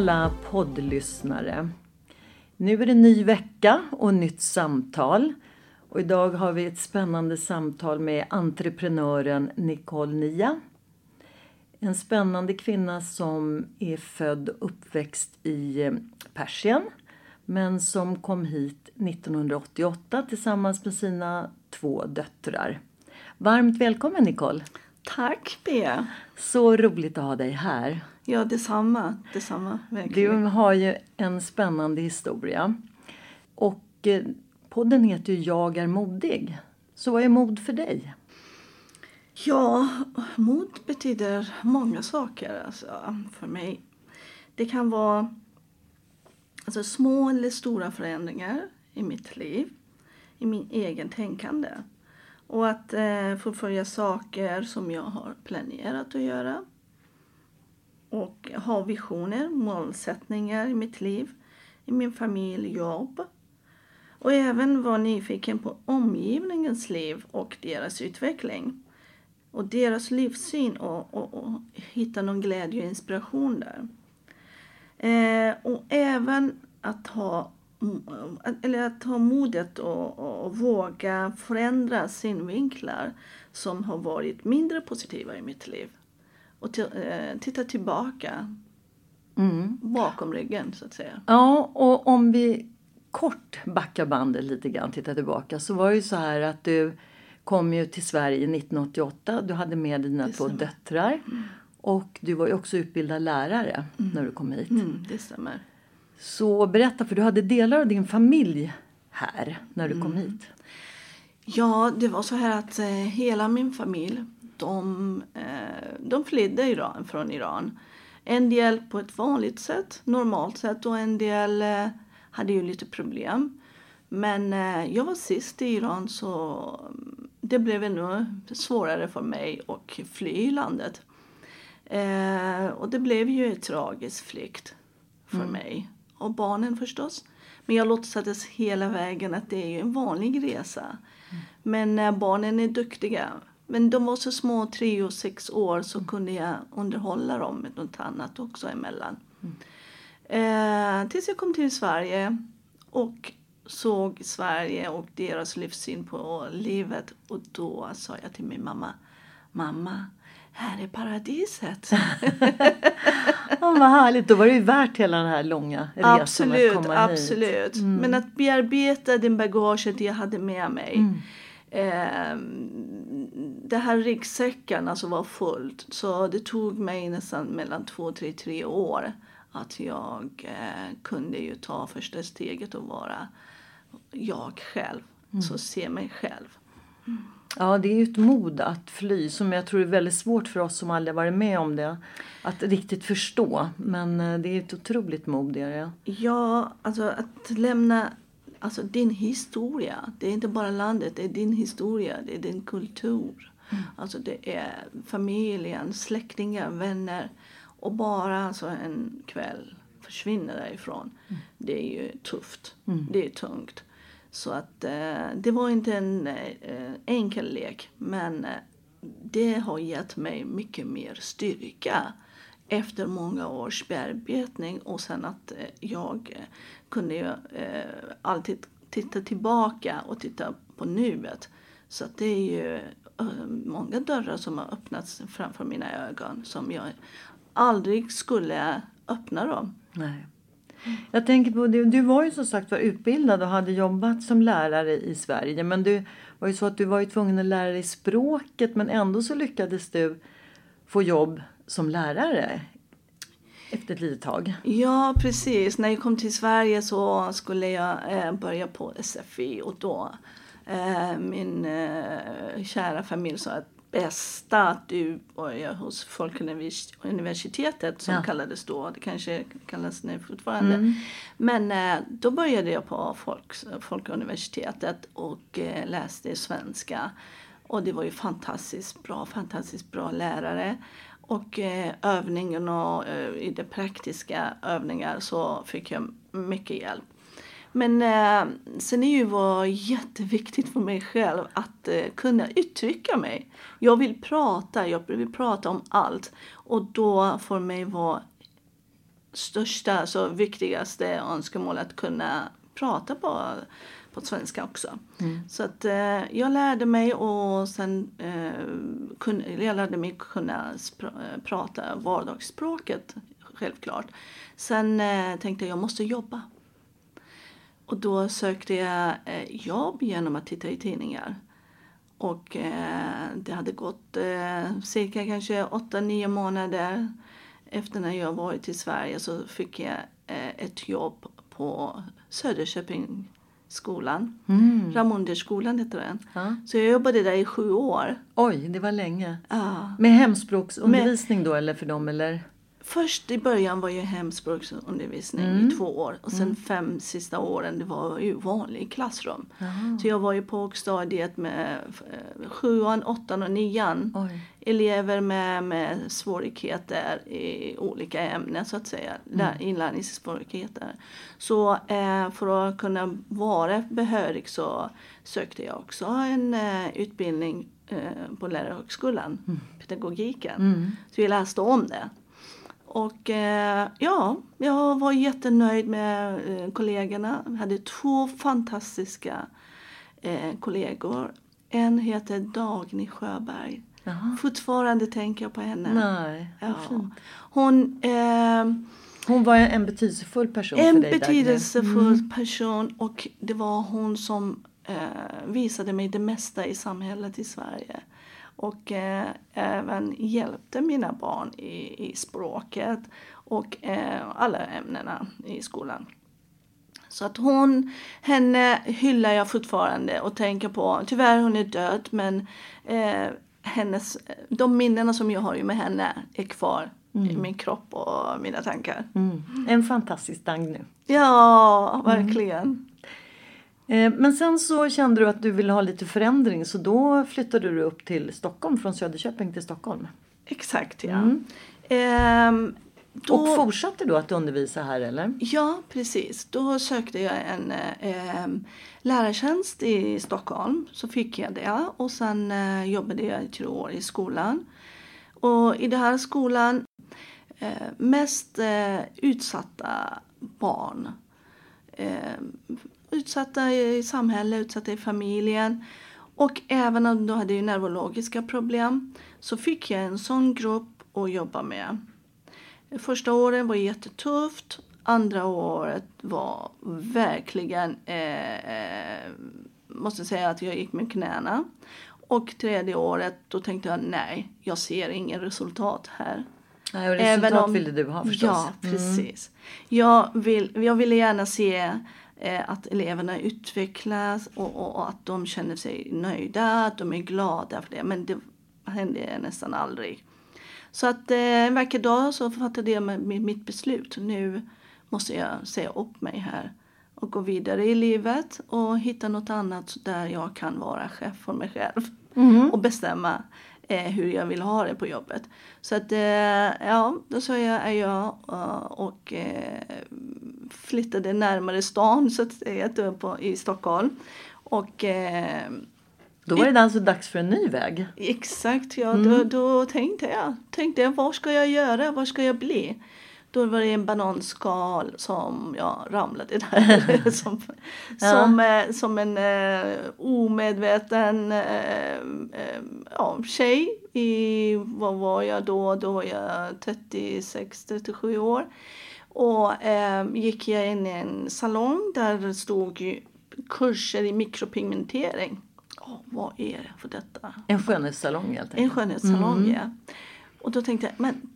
alla poddlyssnare! Nu är det ny vecka och nytt samtal. Och idag har vi ett spännande samtal med entreprenören Nicole Nia. En spännande kvinna som är född och uppväxt i eh, Persien men som kom hit 1988 tillsammans med sina två döttrar. Varmt välkommen Nicole! Tack Bea. Så roligt att ha dig här. Ja, detsamma. detsamma Du har ju en spännande historia. Och eh, podden heter ju Jag är modig. Så vad är mod för dig? Ja, mod betyder många saker alltså, för mig. Det kan vara alltså, små eller stora förändringar i mitt liv, i min egen tänkande. Och att eh, förfölja saker som jag har planerat att göra. Och ha visioner, målsättningar i mitt liv, i min familj, jobb. Och även vara nyfiken på omgivningens liv och deras utveckling. Och deras livssyn och, och, och hitta någon glädje och inspiration där. Eh, och även att ha, eller att ha modet och, och, och våga förändra synvinklar som har varit mindre positiva i mitt liv. Och eh, titta tillbaka bakom ryggen så att säga. Ja, och om vi kort backar bandet lite grann, tittar tillbaka, så var det ju så här att du kom ju till Sverige 1988. Du hade med dina Det två stämmer. döttrar. Och du var ju också utbildad lärare när du kom hit. Mm, det stämmer. Så berätta, för du hade delar av din familj här när du kom hit. Ja, det var så här att eh, hela min familj, de, eh, de flydde Iran, från Iran. En del på ett vanligt sätt, normalt sätt och en del eh, hade ju lite problem. Men eh, jag var sist i Iran så mm, det blev ännu svårare för mig att fly landet. Och det blev ju en tragisk flykt för mig. Och barnen förstås. Men jag låtsades hela vägen att det är ju en vanlig resa. Men eh, barnen är duktiga. Men de var så små, tre och sex år, så kunde jag underhålla dem med något annat också emellan. Eh, tills jag kom till Sverige och såg Sverige och deras livssyn på livet. Och då sa jag till min mamma, mamma, här är paradiset. Ja, vad härligt, då var det ju värt hela den här långa resan absolut, att komma absolut. hit. Mm. Men att bearbeta den bagaget jag hade med mig. Mm. Eh, det här ryggsäcken alltså var fullt. Så det tog mig nästan mellan två, tre, tre år att jag eh, kunde ju ta första steget och vara jag själv. Mm. Så se mig själv. Ja, det är ju ett mod att fly som jag tror är väldigt svårt för oss som aldrig varit med om det. Att riktigt förstå. Men eh, det är ett otroligt mod. det är det. Ja, alltså att lämna alltså din historia. Det är inte bara landet, det är din historia, det är din kultur. Alltså det är familjen, släktingar, vänner. Och bara alltså en kväll försvinna därifrån. Det är ju tufft. Det är tungt. Så att eh, det var inte en eh, enkel lek. Men eh, det har gett mig mycket mer styrka efter många års bearbetning och sen att eh, jag eh, kunde jag eh, alltid titta tillbaka och titta på nuet. Så att det är ju eh, många dörrar som har öppnats framför mina ögon som jag aldrig skulle öppna dem. Nej. Jag tänker på, du, du var ju som sagt var utbildad och hade jobbat som lärare i Sverige. Men du var ju så att du var ju tvungen att lära dig språket men ändå så lyckades du få jobb som lärare efter ett litet tag. Ja, precis. När jag kom till Sverige så skulle jag eh, börja på SFI och då eh, min eh, kära familj sa att bästa att du börjar hos Folkuniversitetet som Ja. kallades då. Det kanske kallas nu fortfarande. Men eh, då började jag på folk, Folkuniversitetet och eh, läste svenska. Och det var ju fantastiskt bra, fantastiskt bra lärare. Och eh, övningen och eh, i de praktiska övningar så fick jag mycket hjälp. Men eh, sen är ju var jätteviktigt för mig själv att eh, kunna uttrycka mig. Jag vill prata, jag vill prata om allt. Och då för mig var största, så viktigaste önskemål att kunna prata på, på svenska också. Så att eh, jag lärde mig och sen eh, kun, jag lärde mig kunna spra- eh, prata vardagsspråket självklart. Sen eh, tänkte jag jag måste jobba. Och då sökte jag eh, jobb genom att titta i tidningar. Och eh, det hade gått cirka kanske 8-9 månader efter när jag varit i Sverige så fick jag ett jobb på Söderköpingsskolan. Mm. Ramunderskolan heter den. Ja. Så jag jobbade där i sju år. Oj, det var länge. Ja. Med hemspråksundervisning då eller för dem eller? Först i början var ju hemspråksundervisning i två år och sen fem sista åren det var ju vanlig klassrum. Så jag var ju på högstadiet med eh, sjuan, åttan och nian. Oj. Elever med, med svårigheter i olika ämnen så att säga. Mm. Inlärningssvårigheter. Så eh, för att kunna vara behörig så sökte jag också en eh, utbildning eh, på lärarhögskolan, pedagogiken. Så jag läste om det. Och eh, ja, jag var jättenöjd med eh, kollegorna. Jag hade två fantastiska eh, kollegor. En heter Dagny Sjöberg. Fortfarande tänker jag på henne. Nej, Ja. Hon eh, Hon var en betydelsefull person en för dig Dagny. betydelsefull person och det var hon som eh, visade mig det mesta i samhället i Sverige. Och eh, även hjälpte mina barn i, i språket och eh, alla ämnena i skolan. Så att hon, henne hyllar jag fortfarande och tänker på. Tyvärr hon är död men eh, hennes, de minnena som jag har ju med henne är kvar i min kropp och mina tankar. Mm. En fantastisk Dagny. Ja, verkligen. Eh, Men sen så kände du att du ville ha lite förändring så då flyttade du upp till Stockholm från Söderköping till Stockholm. Exakt, ja. Ehm, då, Och fortsatte du att undervisa här eller? Ja, precis. Då sökte jag en eh, lärartjänst i Stockholm. Så fick jag det och sen eh, jobbade jag i tre år i skolan. Och i den här skolan eh, mest eh, utsatta barn. Utsatta i samhället, utsatta i familjen. Och även om de hade neurologiska problem så fick jag en sån grupp att jobba med. Första året var jättetufft. Andra året var verkligen, eh, eh, måste säga att jag gick med knäna. Och tredje året då tänkte jag nej, jag ser ingen resultat här. Nej, och resultat ville du ha förstås. Ja, precis. Jag, vill, jag ville gärna se att eleverna utvecklas och, och, och att de känner sig nöjda, att de är glada för det. Men det hände nästan aldrig. Så att eh, en vacker dag så fattade jag mitt beslut. Nu måste jag säga upp mig här och gå vidare i livet och hitta något annat där jag kan vara chef för mig själv och bestämma eh, hur jag vill ha det på jobbet. Så att, eh, ja, då sa jag jag eh, och eh, flyttade närmare stan så att säga, på, i Stockholm. Och eh, Då var det alltså dags för en ny väg. Exakt, ja. Då, då tänkte jag, tänkte jag, vad ska jag göra, vad ska jag bli? Då var det en bananskal som jag ramlade där. som, som, eh, som en eh, omedveten eh, eh, ja, tjej. I, vad var jag då? Då var jag 36-37 år. Och eh, gick jag in i en salong där det stod kurser i mikropigmentering. Åh, vad är det för detta? En skönhetssalong helt enkelt. En skönhetssalong, ja. Och då tänkte jag, men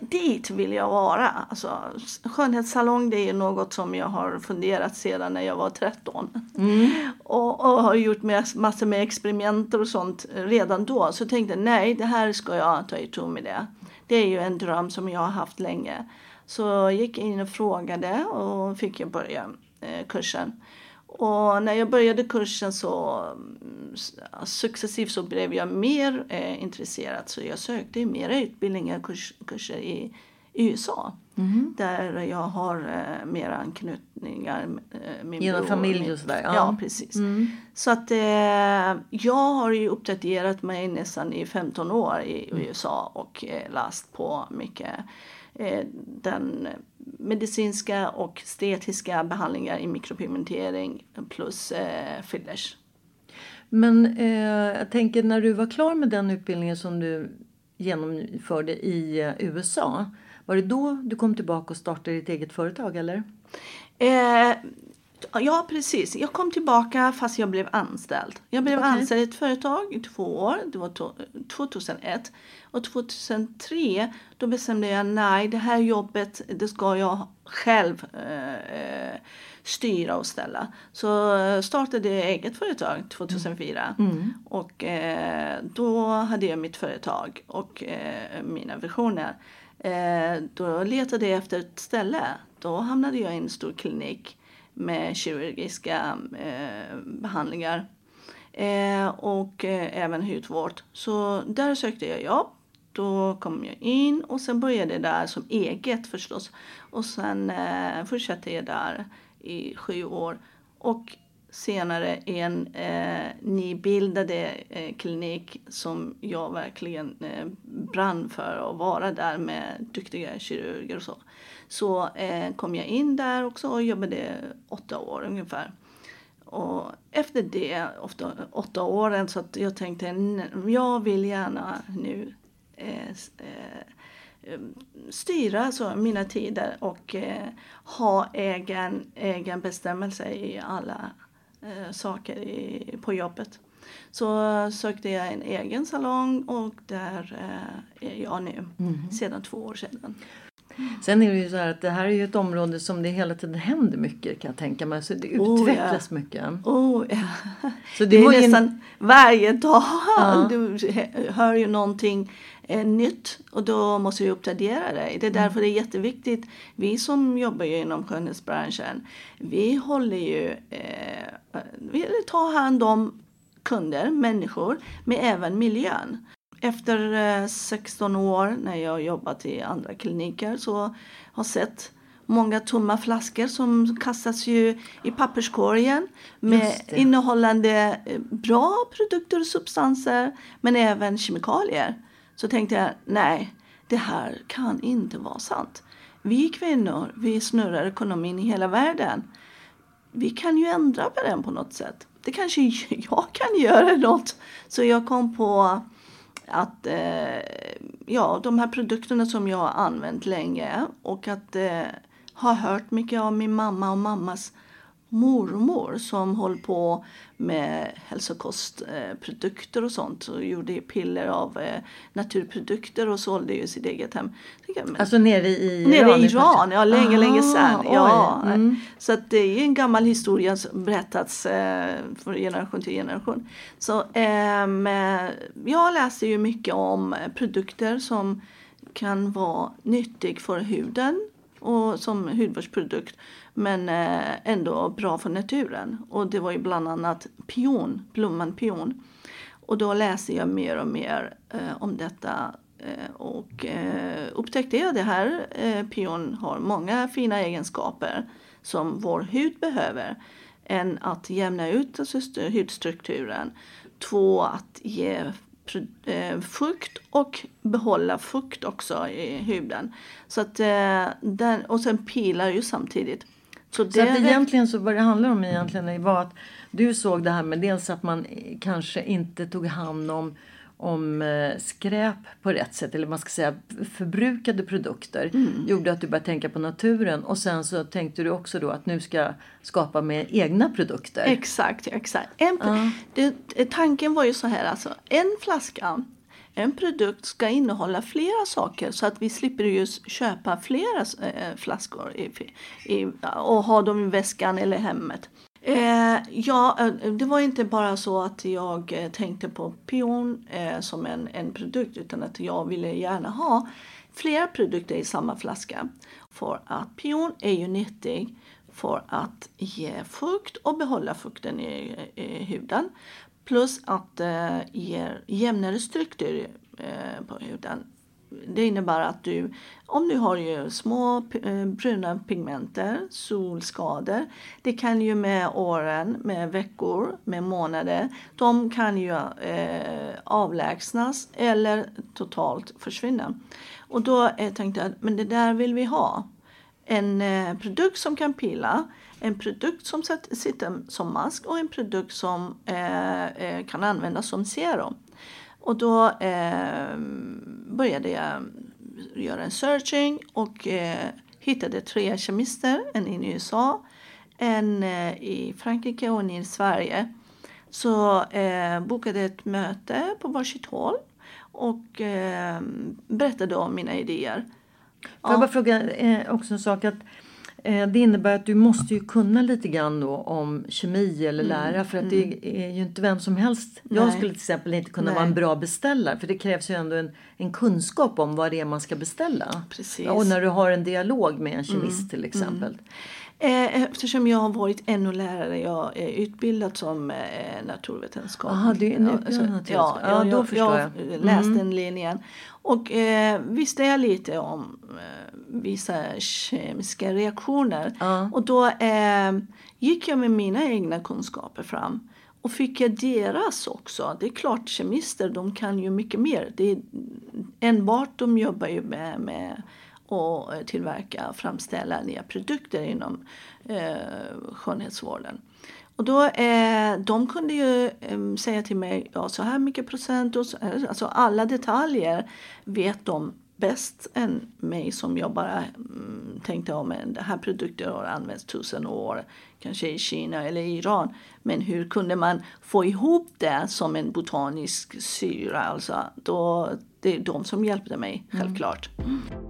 dit vill jag vara. Alltså, skönhetssalong det är något som jag har funderat sedan när jag var 13. Och, och har gjort massor med experimenter och sånt redan då. Så tänkte jag, nej, det här ska jag ta itu med det. Det är ju en dröm som jag har haft länge. Så jag gick in och frågade och fick jag börja eh, kursen. Och när jag började kursen så mm, successivt så blev jag mer eh, intresserad så jag sökte mer utbildningar, kurs, kurser i, i USA. Där jag har eh, mer anknytningar. Eh, min Genom bror, familj min- och sådär, Ja, ja. Mm. precis. Så att eh, jag har ju uppdaterat mig nästan i 15 år i Mm. USA och eh, läst på mycket den medicinska och estetiska behandlingar i mikropigmentering plus eh, fillers. Men eh, jag tänker när du var klar med den utbildningen som du genomförde i eh, USA. Var det då du kom tillbaka och startade ditt eget företag eller? Eh, ja, precis. Jag kom tillbaka fast jag blev anställd. Jag blev Okej. anställd i ett företag i två år. Det var to- 2001. Och 2003 då bestämde jag nej, det här jobbet det ska jag själv eh, styra och ställa. Så eh, startade jag eget företag 2004. Och eh, då hade jag mitt företag och eh, mina visioner. Eh, då letade jag efter ett ställe. Då hamnade jag i en stor klinik med kirurgiska eh, behandlingar eh, och eh, även hudvård. Så där sökte jag jobb. Då kom jag in och sen började jag där som eget förstås. Och sen eh, fortsatte jag där i sju år. Och senare i en eh, nybildade eh, klinik som jag verkligen eh, brann för att vara där med duktiga kirurger och så. Så eh, kom jag in där också och jobbade åtta år ungefär. Och efter det, åtta, åtta åren, så att jag tänkte "N- jag vill gärna nu eh, eh, eh, styra alltså, mina tider och eh, ha egen, egen bestämmelse i alla eh, saker i, på jobbet. Så sökte jag en egen salong och där eh, är jag nu sedan två år sedan. Sen är det ju så här att det här är ju ett område som det hela tiden händer mycket kan jag tänka mig. Så det Oh, ja. utvecklas mycket. Oh, ja. Så det det är ju en- nästan varje dag. Du hör ju någonting eh, nytt och då måste du uppdatera dig. Det är Mm. därför det är jätteviktigt. Vi som jobbar ju inom skönhetsbranschen, vi håller ju, eh, vi tar hand om kunder, människor, men även miljön. Efter eh, 16 år när jag jobbat i andra kliniker så har sett många tomma flaskor som kastas ju i papperskorgen med innehållande eh, bra produkter och substanser men även kemikalier. Så tänkte jag, nej, det här kan inte vara sant. Vi kvinnor, vi snurrar ekonomin i hela världen. Vi kan ju ändra på den på något sätt. Det kanske jag kan göra något. Så jag kom på att eh, ja, de här produkterna som jag har använt länge och att eh, ha hört mycket av min mamma och mammas mormor som höll på med hälsokostprodukter och sånt och gjorde piller av eh, naturprodukter och sålde ju sitt eget hem. Alltså nere i Nere Iran? i Iran, ja länge, Aha, länge sedan. Ja. mm. Så att det är en gammal historia som berättats eh, från generation till generation. Så eh, jag läste ju mycket om produkter som kan vara nyttig för huden och som hudvårdsprodukt men eh, ändå bra för naturen. Och det var ju bland annat pion, blomman pion. Och då läste jag mer och mer eh, om detta eh, och eh, upptäckte jag det här eh, pion har många fina egenskaper som vår hud behöver. En att jämna ut alltså, hudstrukturen. Två att ge eh, fukt och behålla fukt också i huden. Så att, eh, den, och sen pilar ju samtidigt. Så, det så att egentligen så vad det handlar om egentligen var att du såg det här med dels att man kanske inte tog hand om om eh, skräp på rätt sätt, eller man ska säga förbrukade produkter, mm. gjorde att du började tänka på naturen. Och sen så tänkte du också då att nu ska skapa med egna produkter. Exakt, exakt. En, uh. det, tanken var ju så här alltså, en flaska en produkt ska innehålla flera saker så att vi slipper just köpa flera eh, flaskor i, i, och ha dem i väskan eller hemmet. Eh, ja, eh, det var inte bara så att jag eh, tänkte på pion eh, som en, en produkt utan att jag ville gärna ha flera produkter i samma flaska. För att pion är ju nyttig för att ge fukt och behålla fukten i, i huden. Plus att eh, det ger jämnare struktur eh, på huden det innebär att du, om du har ju små eh, bruna pigmenter, solskador, det kan ju med åren, med veckor, med månader, de kan ju eh, avlägsnas eller totalt försvinna. Och då tänkte jag, men det där vill vi ha. En eh, produkt som kan pila, en produkt som sitter som mask och en produkt som eh, eh, kan användas som serum. Och då eh, började jag göra en searching och eh, hittade tre kemister, en i USA, en eh, i Frankrike och en i Sverige. Så eh, bokade ett möte på varsitt håll och eh, berättade om mina idéer. Får ja. jag bara fråga eh, också en sak? att det innebär att du måste ju kunna lite grann då om kemi eller mm, lära för att mm. det är ju inte vem som helst. Nej. Jag skulle till exempel inte kunna Nej. vara en bra beställare för det krävs ju ändå en, en kunskap om vad det är man ska beställa. Precis. Och när du har en dialog med en kemist mm, till exempel. Mm. Eh, eftersom jag har varit NO-lärare, jag är utbildad som eh, naturvetenskap. Aha, du är en utbildad ja, ja, ja, då förstår jag. Jag har läst mm. den linjen. Och eh, visste jag lite om eh, vissa kemiska reaktioner. Uh. Och då eh, gick jag med mina egna kunskaper fram. Och fick jag deras också. Det är klart, kemister de kan ju mycket mer. Det är, enbart de jobbar ju med, med och tillverka, framställa nya produkter inom eh, skönhetsvården. Och då, eh, de kunde ju eh, säga till mig, ja så här mycket procent, och så, alltså alla detaljer vet de bäst än mig som jag bara mm, tänkte om ja, den här produkten har använts tusen år, kanske i Kina eller Iran. Men hur kunde man få ihop det som en botanisk syra? Alltså, då, det är de som hjälpte mig, mm. självklart. Mm.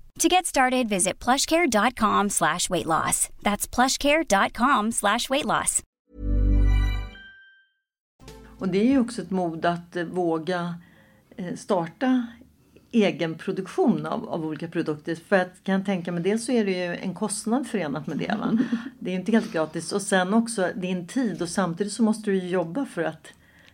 To get started, visit plushcare.com slash weight loss. That's plushcare.com slash weight loss. Och det är ju också ett mod att eh, våga eh, starta egen produktion av, av olika produkter. För att kan jag tänka mig, dels så är det ju en kostnad förenat med det. Va? Det är inte helt gratis. Och sen också din tid och samtidigt så måste du ju jobba för att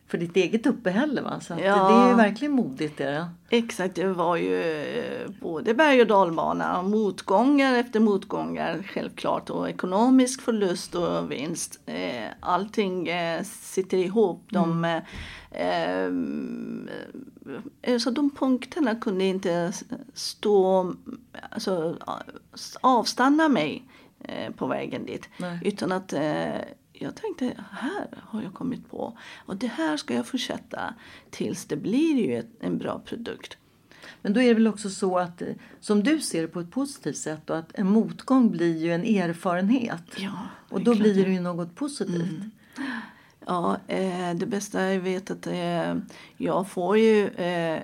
för ditt eget uppehälle. Va? Så Ja. det är verkligen modigt. Det. Exakt, det var ju eh, både berg och dalbana, motgångar efter motgångar självklart och ekonomisk förlust och vinst. Eh, Allting eh, sitter ihop. De, eh, så de punkterna kunde inte stå, alltså avstanna mig på vägen dit. Nej. Utan att jag tänkte, här har jag kommit på. Och det här ska jag fortsätta tills det blir ju ett, en bra produkt. Men då är det väl också så att eh, som du ser det på ett positivt sätt och att en motgång blir ju en erfarenhet. Ja, och då blir det ju något positivt. Ja, eh, det bästa jag vet att eh, jag får ju eh,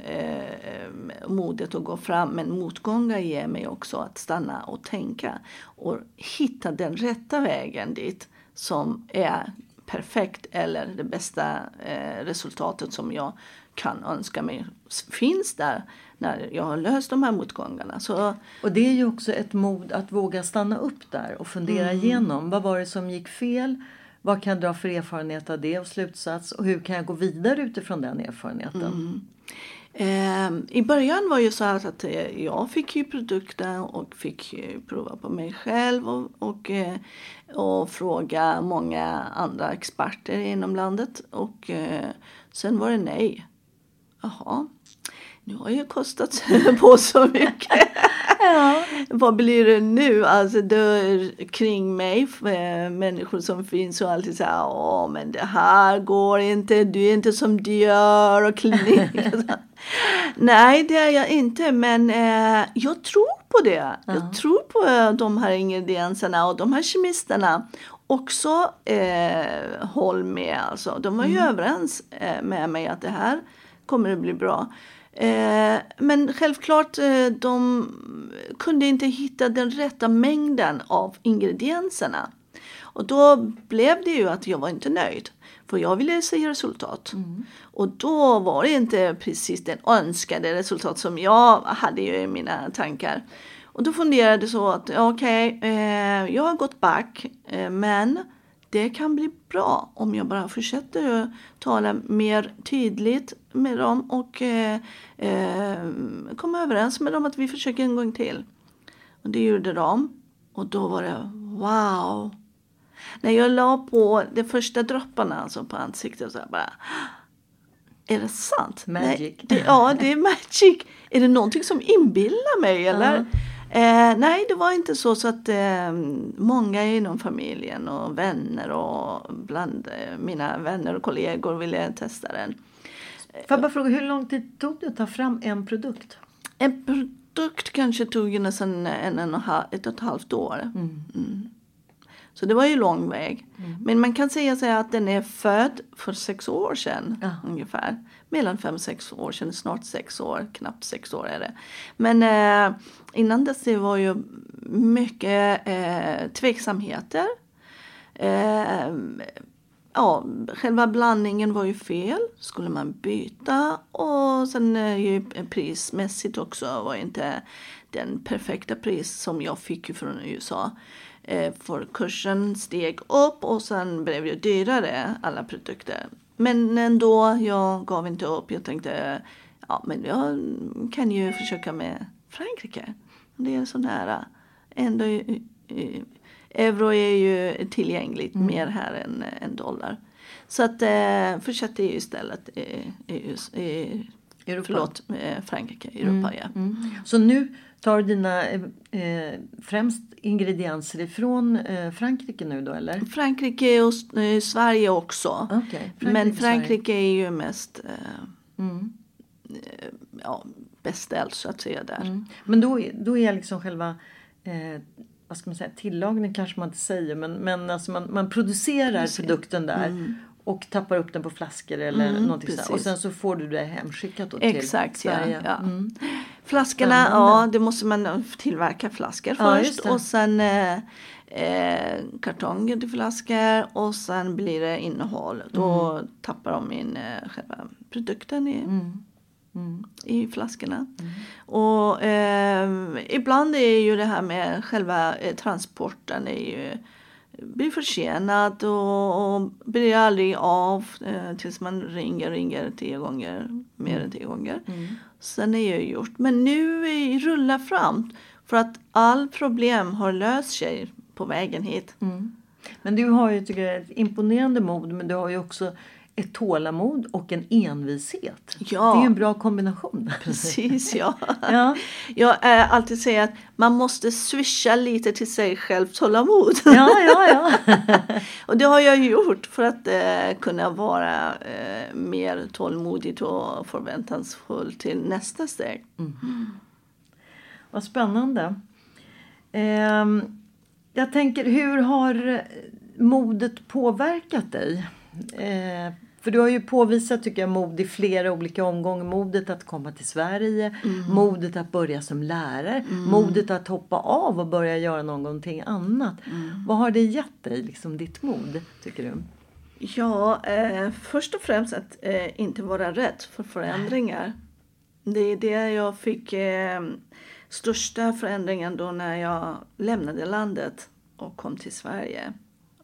modet att gå fram men motgångar ger mig också att stanna och tänka och hitta den rätta vägen dit som är perfekt eller det bästa eh, resultatet som jag kan önska mig finns där när jag har löst de här motgångarna. Så Och det är ju också ett mod att våga stanna upp där och fundera Mm. igenom. Vad var det som gick fel? Vad kan jag dra för erfarenhet av det och slutsats? Och hur kan jag gå vidare utifrån den erfarenheten? Mm. Eh, I början var ju så här att eh, jag fick ju produkten och fick ju prova på mig själv och, och, eh, och fråga många andra experter inom landet. Och eh, sen var det nej. Jaha, nu har jag kostat på så mycket. Vad blir det nu? Alltså det, kring mig, eh, människor som finns och alltid säger åh men det här går inte, du är inte som du gör och klinik. så. Nej, det är jag inte, men eh, jag tror på det. Jag tror på eh, de här ingredienserna och de här kemisterna. Också eh, håll med alltså. De var ju överens eh, med mig att det här kommer att bli bra. Eh, men självklart, eh, de kunde inte hitta den rätta mängden av ingredienserna. Och då blev det ju att jag var inte nöjd. För jag ville se resultat. Och då var det inte precis den önskade resultat som jag hade i mina tankar. Och då funderade jag så att okej, eh, jag har gått back. Eh, men det kan bli bra om jag bara fortsätter att tala mer tydligt med dem och eh, eh, komma överens med dem att vi försöker en gång till. Och det gjorde de. Och då var det wow. När jag la på de första dropparna alltså på ansiktet så jag bara är det sant? Magic. Nej, det, ja, det är magic. Är det någonting som inbillar mig eller? Eh, nej, det var inte så, så att eh, många inom familjen och vänner och bland eh, mina vänner och kollegor ville testa den. Får jag bara fråga, hur lång tid tog det att ta fram en produkt? En produkt kanske tog ju nästan en, en och en halv, ett och ett halvt år. Mm. Så det var ju lång väg. Men man kan säga så att den är född för sex år sedan Ja. ungefär. Mellan fem och sex år sedan, snart sex år, knappt sex år är det. Men eh, innan dess det var ju mycket eh, tveksamheter. Eh, ja, själva blandningen var ju fel. Skulle man byta? Och sen eh, ju prismässigt också var inte den perfekta pris som jag fick från USA. Eh, för kursen steg upp och sen blev det dyrare alla produkter. Men ändå, jag gav inte upp. Jag tänkte, ja men jag kan ju försöka med Frankrike. Det är så nära. Ändå, eh, eh, euro är ju tillgängligt mer här än, än dollar. Så att eh, fortsatte ju istället eh, EU, eh, Europa. förlåt, eh, Frankrike, Europa ja. Så nu tar du dina eh, eh, främst ingredienser ifrån eh, Frankrike nu då eller? Frankrike och eh, Sverige också. Okej, Frankrike Men Frankrike är ju mest eh, eh, ja, beställt så att säga där. Men då, då är liksom själva eh, vad ska man säga, tillagning kanske man inte säger men, men alltså man, man producerar produkten där Och tappar upp den på flaskor eller Mm, någonting sånt. Och precis. sen så får du det hemskickat då till Exakt, ja. Sverige. ja. Mm. Flaskorna, ja det måste man tillverka flaskor Ja, först och sen eh, eh, kartonger till flaskor och sen blir det innehåll. Då Mm. tappar de in eh, själva produkten i, Mm. I flaskorna. Och eh, ibland är ju det här med själva eh, transporten är ju blir försenad och, och blir aldrig av eh, tills man ringer, ringer tio gånger, mer än tio gånger. Sen är det gjort. Men nu är rullar fram för att all problem har löst sig på vägen hit. Men du har ju tycker jag, ett imponerande mod men du har ju också ett tålamod och en envishet. Ja. Det är en bra kombination. Precis, ja. Ja. Jag äh, alltid säger att man måste swisha lite till sig själv tålamod. Ja, ja, ja. och det har jag gjort för att eh, kunna vara eh, mer tålmodig och förväntansfull till nästa steg. Vad spännande. Ehm, jag tänker, hur har modet påverkat dig? Eh, för du har ju påvisat tycker jag mod i flera olika omgångar. Modet att komma till Sverige, modet att börja som lärare, modet att hoppa av och börja göra någonting annat. Vad har det gett dig, liksom ditt mod, tycker du? Ja, eh, först och främst att eh, inte vara rädd för förändringar. Det är det jag fick eh, största förändringen då när jag lämnade landet och kom till Sverige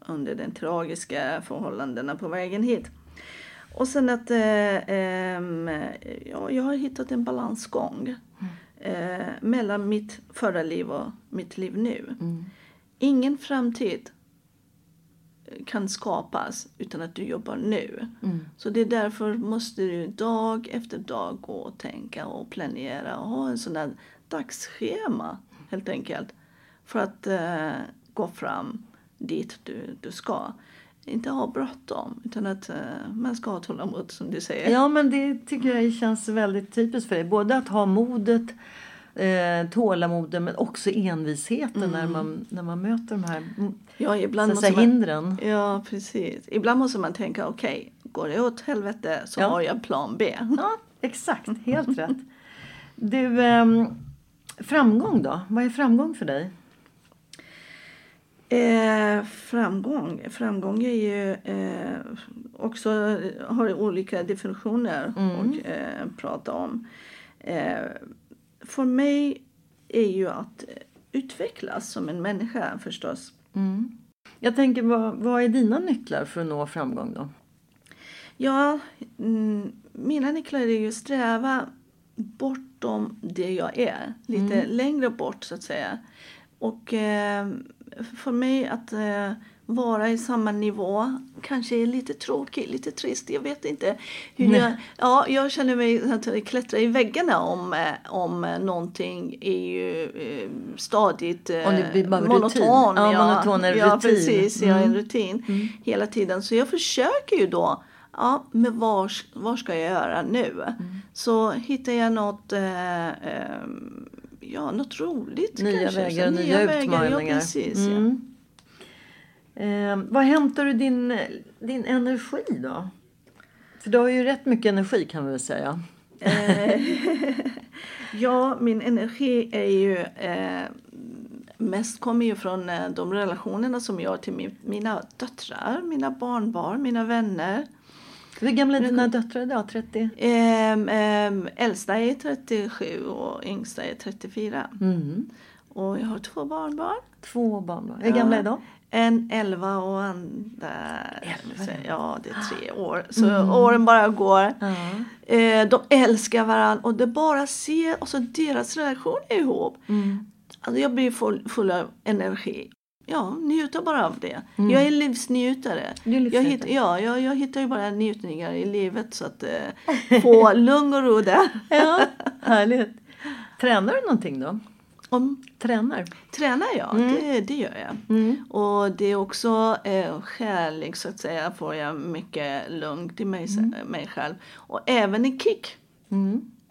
under de tragiska förhållandena på vägen hit. Och sen att eh, ehm, ja, jag har hittat en balansgång eh, mellan mitt förra liv och mitt liv nu. Ingen framtid kan skapas utan att du jobbar nu. Så det är därför måste du dag efter dag gå och tänka och planera och ha en sån där dagsschema helt enkelt. För att eh, gå fram dit du, du ska. Inte ha bråttom utan att eh, man ska ha tålamod som du säger. Ja, men det tycker jag känns väldigt typiskt för dig. Både att ha modet, eh, tålamodet men också envisheten när, man, när man möter de här mm, Ja, ibland måste man, hindren. Ja, precis. Ibland måste man tänka, okej, går det åt helvete så Ja. har jag plan B. Ja, exakt. Helt rätt. Du, ehm, framgång då? Vad är framgång för dig? Eh, framgång. Framgång är ju eh, också har olika definitioner att eh, prata om. Eh, för mig är ju att utvecklas som en människa förstås. Jag tänker, vad, vad är dina nycklar för att nå framgång då? Ja, mm, mina nycklar är ju sträva bortom det jag är. Lite längre bort så att säga. Och eh, för mig att eh, vara i samma nivå kanske är lite tråkigt, lite trist. Jag vet inte. Hur jag, ja, jag känner mig att klättra i väggarna om, eh, om någonting är ju eh, stadigt eh, monoton. rutin. Ja, monoton är ja, rutin. precis. Ja, en Mm. rutin hela tiden. Så jag försöker ju då Ja, men vad, vad ska jag göra nu? Mm. Så hittar jag något, eh, eh, ja, något roligt Nya kanske. vägar Så nya vägar, utmaningar. Ja, precis, ja. Mm. Eh, vad hämtar du din, din energi då? För du har ju rätt mycket energi kan vi väl säga. Ja, min energi är ju eh, mest kommer ju från eh, de relationerna som jag har till min, mina döttrar, mina barnbarn, mina vänner. Hur gamla är dina döttrar idag? 30? Ehm, ehm, äldsta är 37 och yngsta är 34. Mm. Och jag har två barnbarn. Två barn. Hur gamla är de? En 11 och andra... Ja, det är tre år. Så åren bara går. Eh, de älskar varandra och det bara ser alltså deras relation ihop. Alltså jag blir full, full av energi. Ja, njuta bara av det. Jag är livsnjutare. Är jag, hitt, ja, jag, jag hittar ju bara njutningar i livet så att eh, få lugn och ro där. Ja, härligt. Tränar du någonting då? Om, Tränar? Tränar jag, det, det gör jag. Och det är också eh, skälig så att säga, får jag mycket lugn till mig, mig själv. Och även en kick.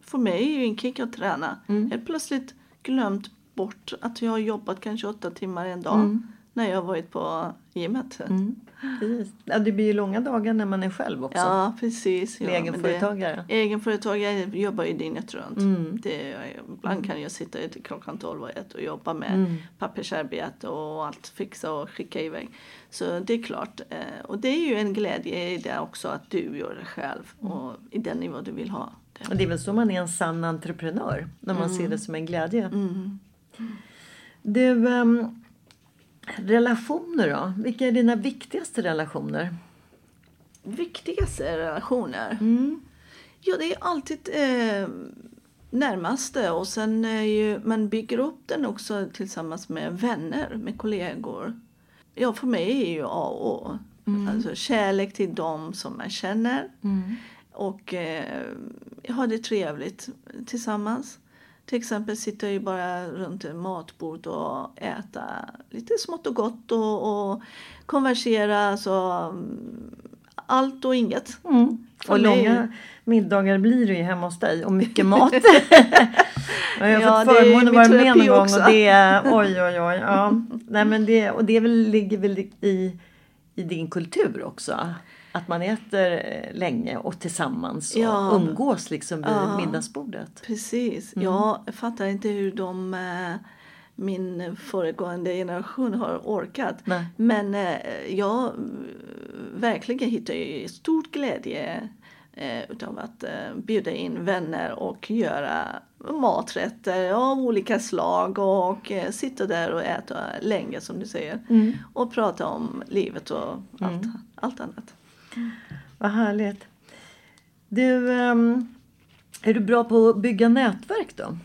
För mig är ju en kick att träna. Helt plötsligt glömt bort att jag har jobbat kanske åtta timmar en dag. när jag har varit på gymmet. Mm. Precis. Ja, det blir ju långa dagar när man är själv också. Ja, precis. Ja, egenföretagare. Det, egenföretagare jobbar ju dygnet runt. Mm. Det, ibland kan jag sitta till klockan 12 och 1 och jobba med Mm. pappersarbete och allt fixa och skicka iväg. Så det är klart. eh, Och det är ju en glädje i det också att du gör det själv och i den nivå du vill ha. Och det är väl så man är en sann entreprenör. När man ser det som en glädje. Mm. Du, ehm, relationer då? Vilka är dina viktigaste relationer? Viktigaste relationer? Mm. Ja, det är alltid eh, närmaste och sen är ju, man bygger upp den också tillsammans med vänner, med kollegor. Ja, för mig är ju A och O. Alltså kärlek till dem som man känner. Och eh, ha det trevligt tillsammans. Till exempel sitta ju bara runt ett matbord och äta lite smått och gott och, och konversera. Alltså, mm, allt och inget. För Och långa middagar blir det ju hemma hos dig och mycket mat. jag har Ja, fått förmånen att vara med någon gång och det är oj oj oj. Ja. Nej, men det, och det väl, ligger väl i, i din kultur också. Att man äter eh, länge och tillsammans och Ja. umgås liksom vid Ja. middagsbordet. Precis. Jag fattar inte hur de, eh, min föregående generation har orkat. Nej. Men eh, jag verkligen hittar ju stor glädje utav att bjuda in vänner och göra maträtter av olika slag och sitta där och äta länge som du säger. Och prata om livet och allt, allt annat. Vad härligt. Du, ehm, är du bra på att bygga nätverk då?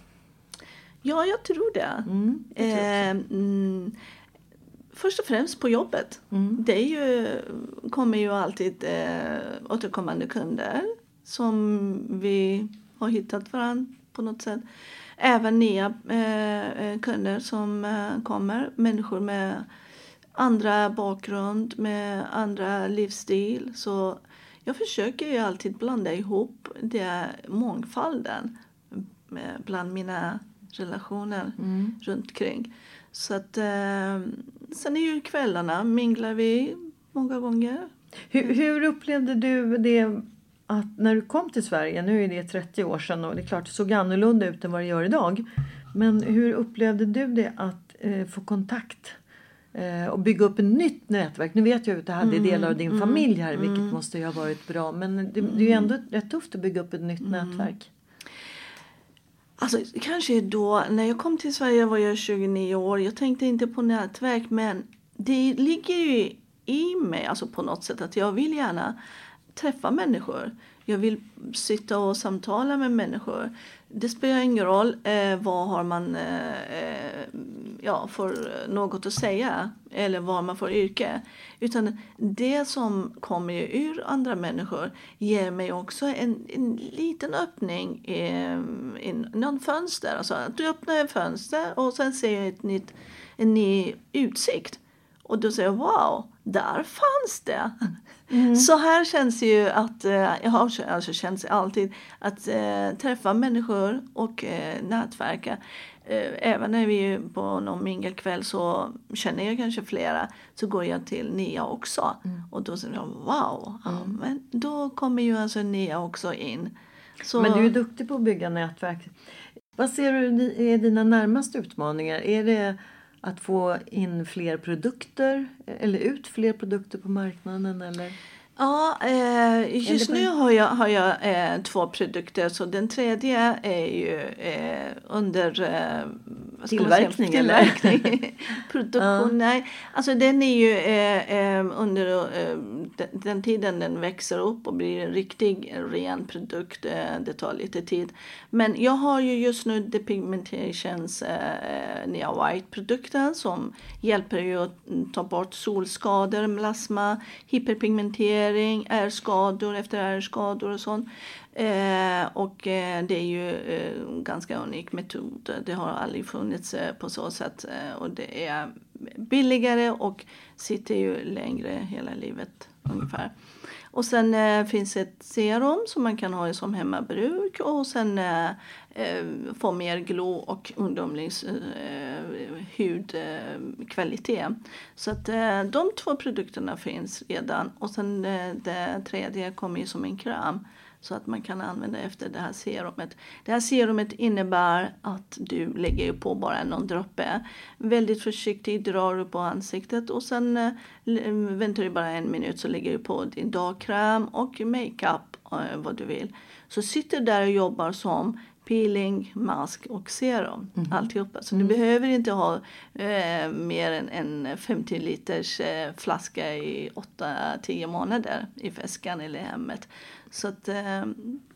Ja, jag tror det. Eh, mm, först och främst på jobbet. Det är ju, kommer ju alltid eh, återkommande kunder som vi har hittat varandra på något sätt. Även nya eh, eh, kunder som eh, kommer, människor med andra bakgrund, med andra livsstil. Så jag försöker ju alltid blanda ihop det mångfalden bland mina relationer runt omkring. Så att eh, sen är ju kvällarna minglar vi många gånger. Hur, hur upplevde du det att när du kom till Sverige, nu är det 30 år sedan och det är klart det såg annorlunda ut än vad det gör idag. Men hur upplevde du det att eh, få kontakt och bygga upp ett nytt nätverk? Nu vet jag att du hade delar av din familj här vilket måste ju ha varit bra men det, det är ju ändå rätt tufft att bygga upp ett nytt nätverk. Alltså kanske då, när jag kom till Sverige var jag 29 år. Jag tänkte inte på nätverk men det ligger ju i mig alltså på något sätt att jag vill gärna träffa människor. Jag vill sitta och samtala med människor. Det spelar ingen roll eh, vad har man eh, eh, ja, för något att säga eller vad man får yrke. Utan det som kommer ur andra människor ger mig också en, en liten öppning eh, i, i någon fönster. Alltså att du öppnar ett fönster och sen ser jag ett nytt, en ny utsikt. Och då säger jag wow, där fanns det. Så här känns det ju att, eh, jag har alltså känns alltid att eh, träffa människor och eh, nätverka. Eh, även när vi är på någon mingelkväll så känner jag kanske flera så går jag till nya också. Och då säger jag wow, ja, men då kommer ju alltså nya också in. Så, Men du är duktig på att bygga nätverk. Vad ser du är dina närmaste utmaningar? Är det att få in fler produkter eh, eller ut fler produkter på marknaden? Eller? Ja, eh, just nu har jag, har jag eh, två produkter. Så den tredje är ju eh, under eh? Tillverkning? Tillverkning. Produktion, nej. Alltså den är ju eh, eh, under eh, den, den tiden den växer upp och blir en riktig ren produkt. Det tar lite tid. Men jag har ju just nu Depigmentations eh, nya White-produkten som hjälper ju att ta bort solskador, melasma, hyperpigmentering, ärrskador efter ärrskador och sånt. Eh, och eh, det är ju eh, en ganska unik metod. Det har aldrig funnits eh, på så sätt. Eh, och det är billigare och sitter ju längre hela livet ungefär. Och sen eh, finns ett serum som man kan ha som hemmabruk. Och sen eh, eh få mer glow och ungdomlig eh, hudkvalitet. Så att eh, de två produkterna finns redan. Och sen eh, det tredje kommer ju som en kräm så att man kan använda efter det här serumet. Det här serumet innebär att du lägger på bara någon droppe. Väldigt försiktigt drar du på ansiktet och sen eh, väntar du bara en minut så lägger du på din dagkräm och makeup eh, vad du vill. Så sitter du där och jobbar som peeling, mask och serum. Mm. Alltihopa. Så mm. du behöver inte ha eh, mer än en 50 liters eh, flaska i 8-10 månader i väskan eller hemmet. Så att eh,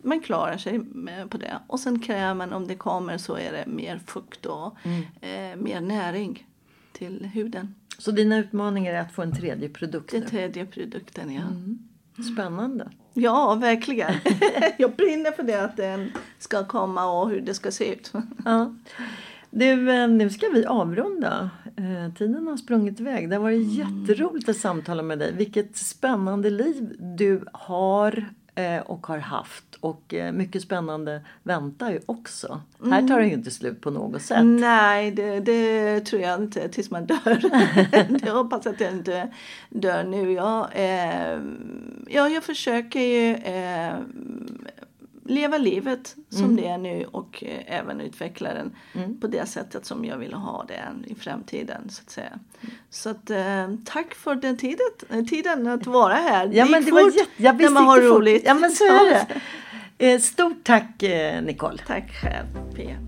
man klarar sig på det. Och sen krämen, om det kommer så är det mer fukt och mm. eh, mer näring till huden. Så dina utmaningar är att få en tredje produkt? Den tredje produkten, ja. Mm. Spännande. Ja, verkligen. Jag brinner för det att den ska komma och hur det ska se ut. ja. Du, eh, nu ska vi avrunda. Eh, tiden har sprungit iväg. Det har varit mm. jätteroligt att samtala med dig. Vilket spännande liv du har och har haft. Och eh, mycket spännande väntar ju också. Mm. Här tar det ju inte slut på något sätt. Nej, det, det tror jag inte tills man dör. jag hoppas att jag inte dör nu. Jag, eh, ja, jag försöker ju eh, leva livet som mm. det är nu och eh, även utveckla den mm. på det sättet som jag vill ha det i framtiden. Så att säga. Mm. Så att, eh, tack för den tiden, eh, tiden att vara här. Ja, det men det fort var jag när man har roligt. Ja men så är det. Eh, stort tack Nicole. Tack själv Pia.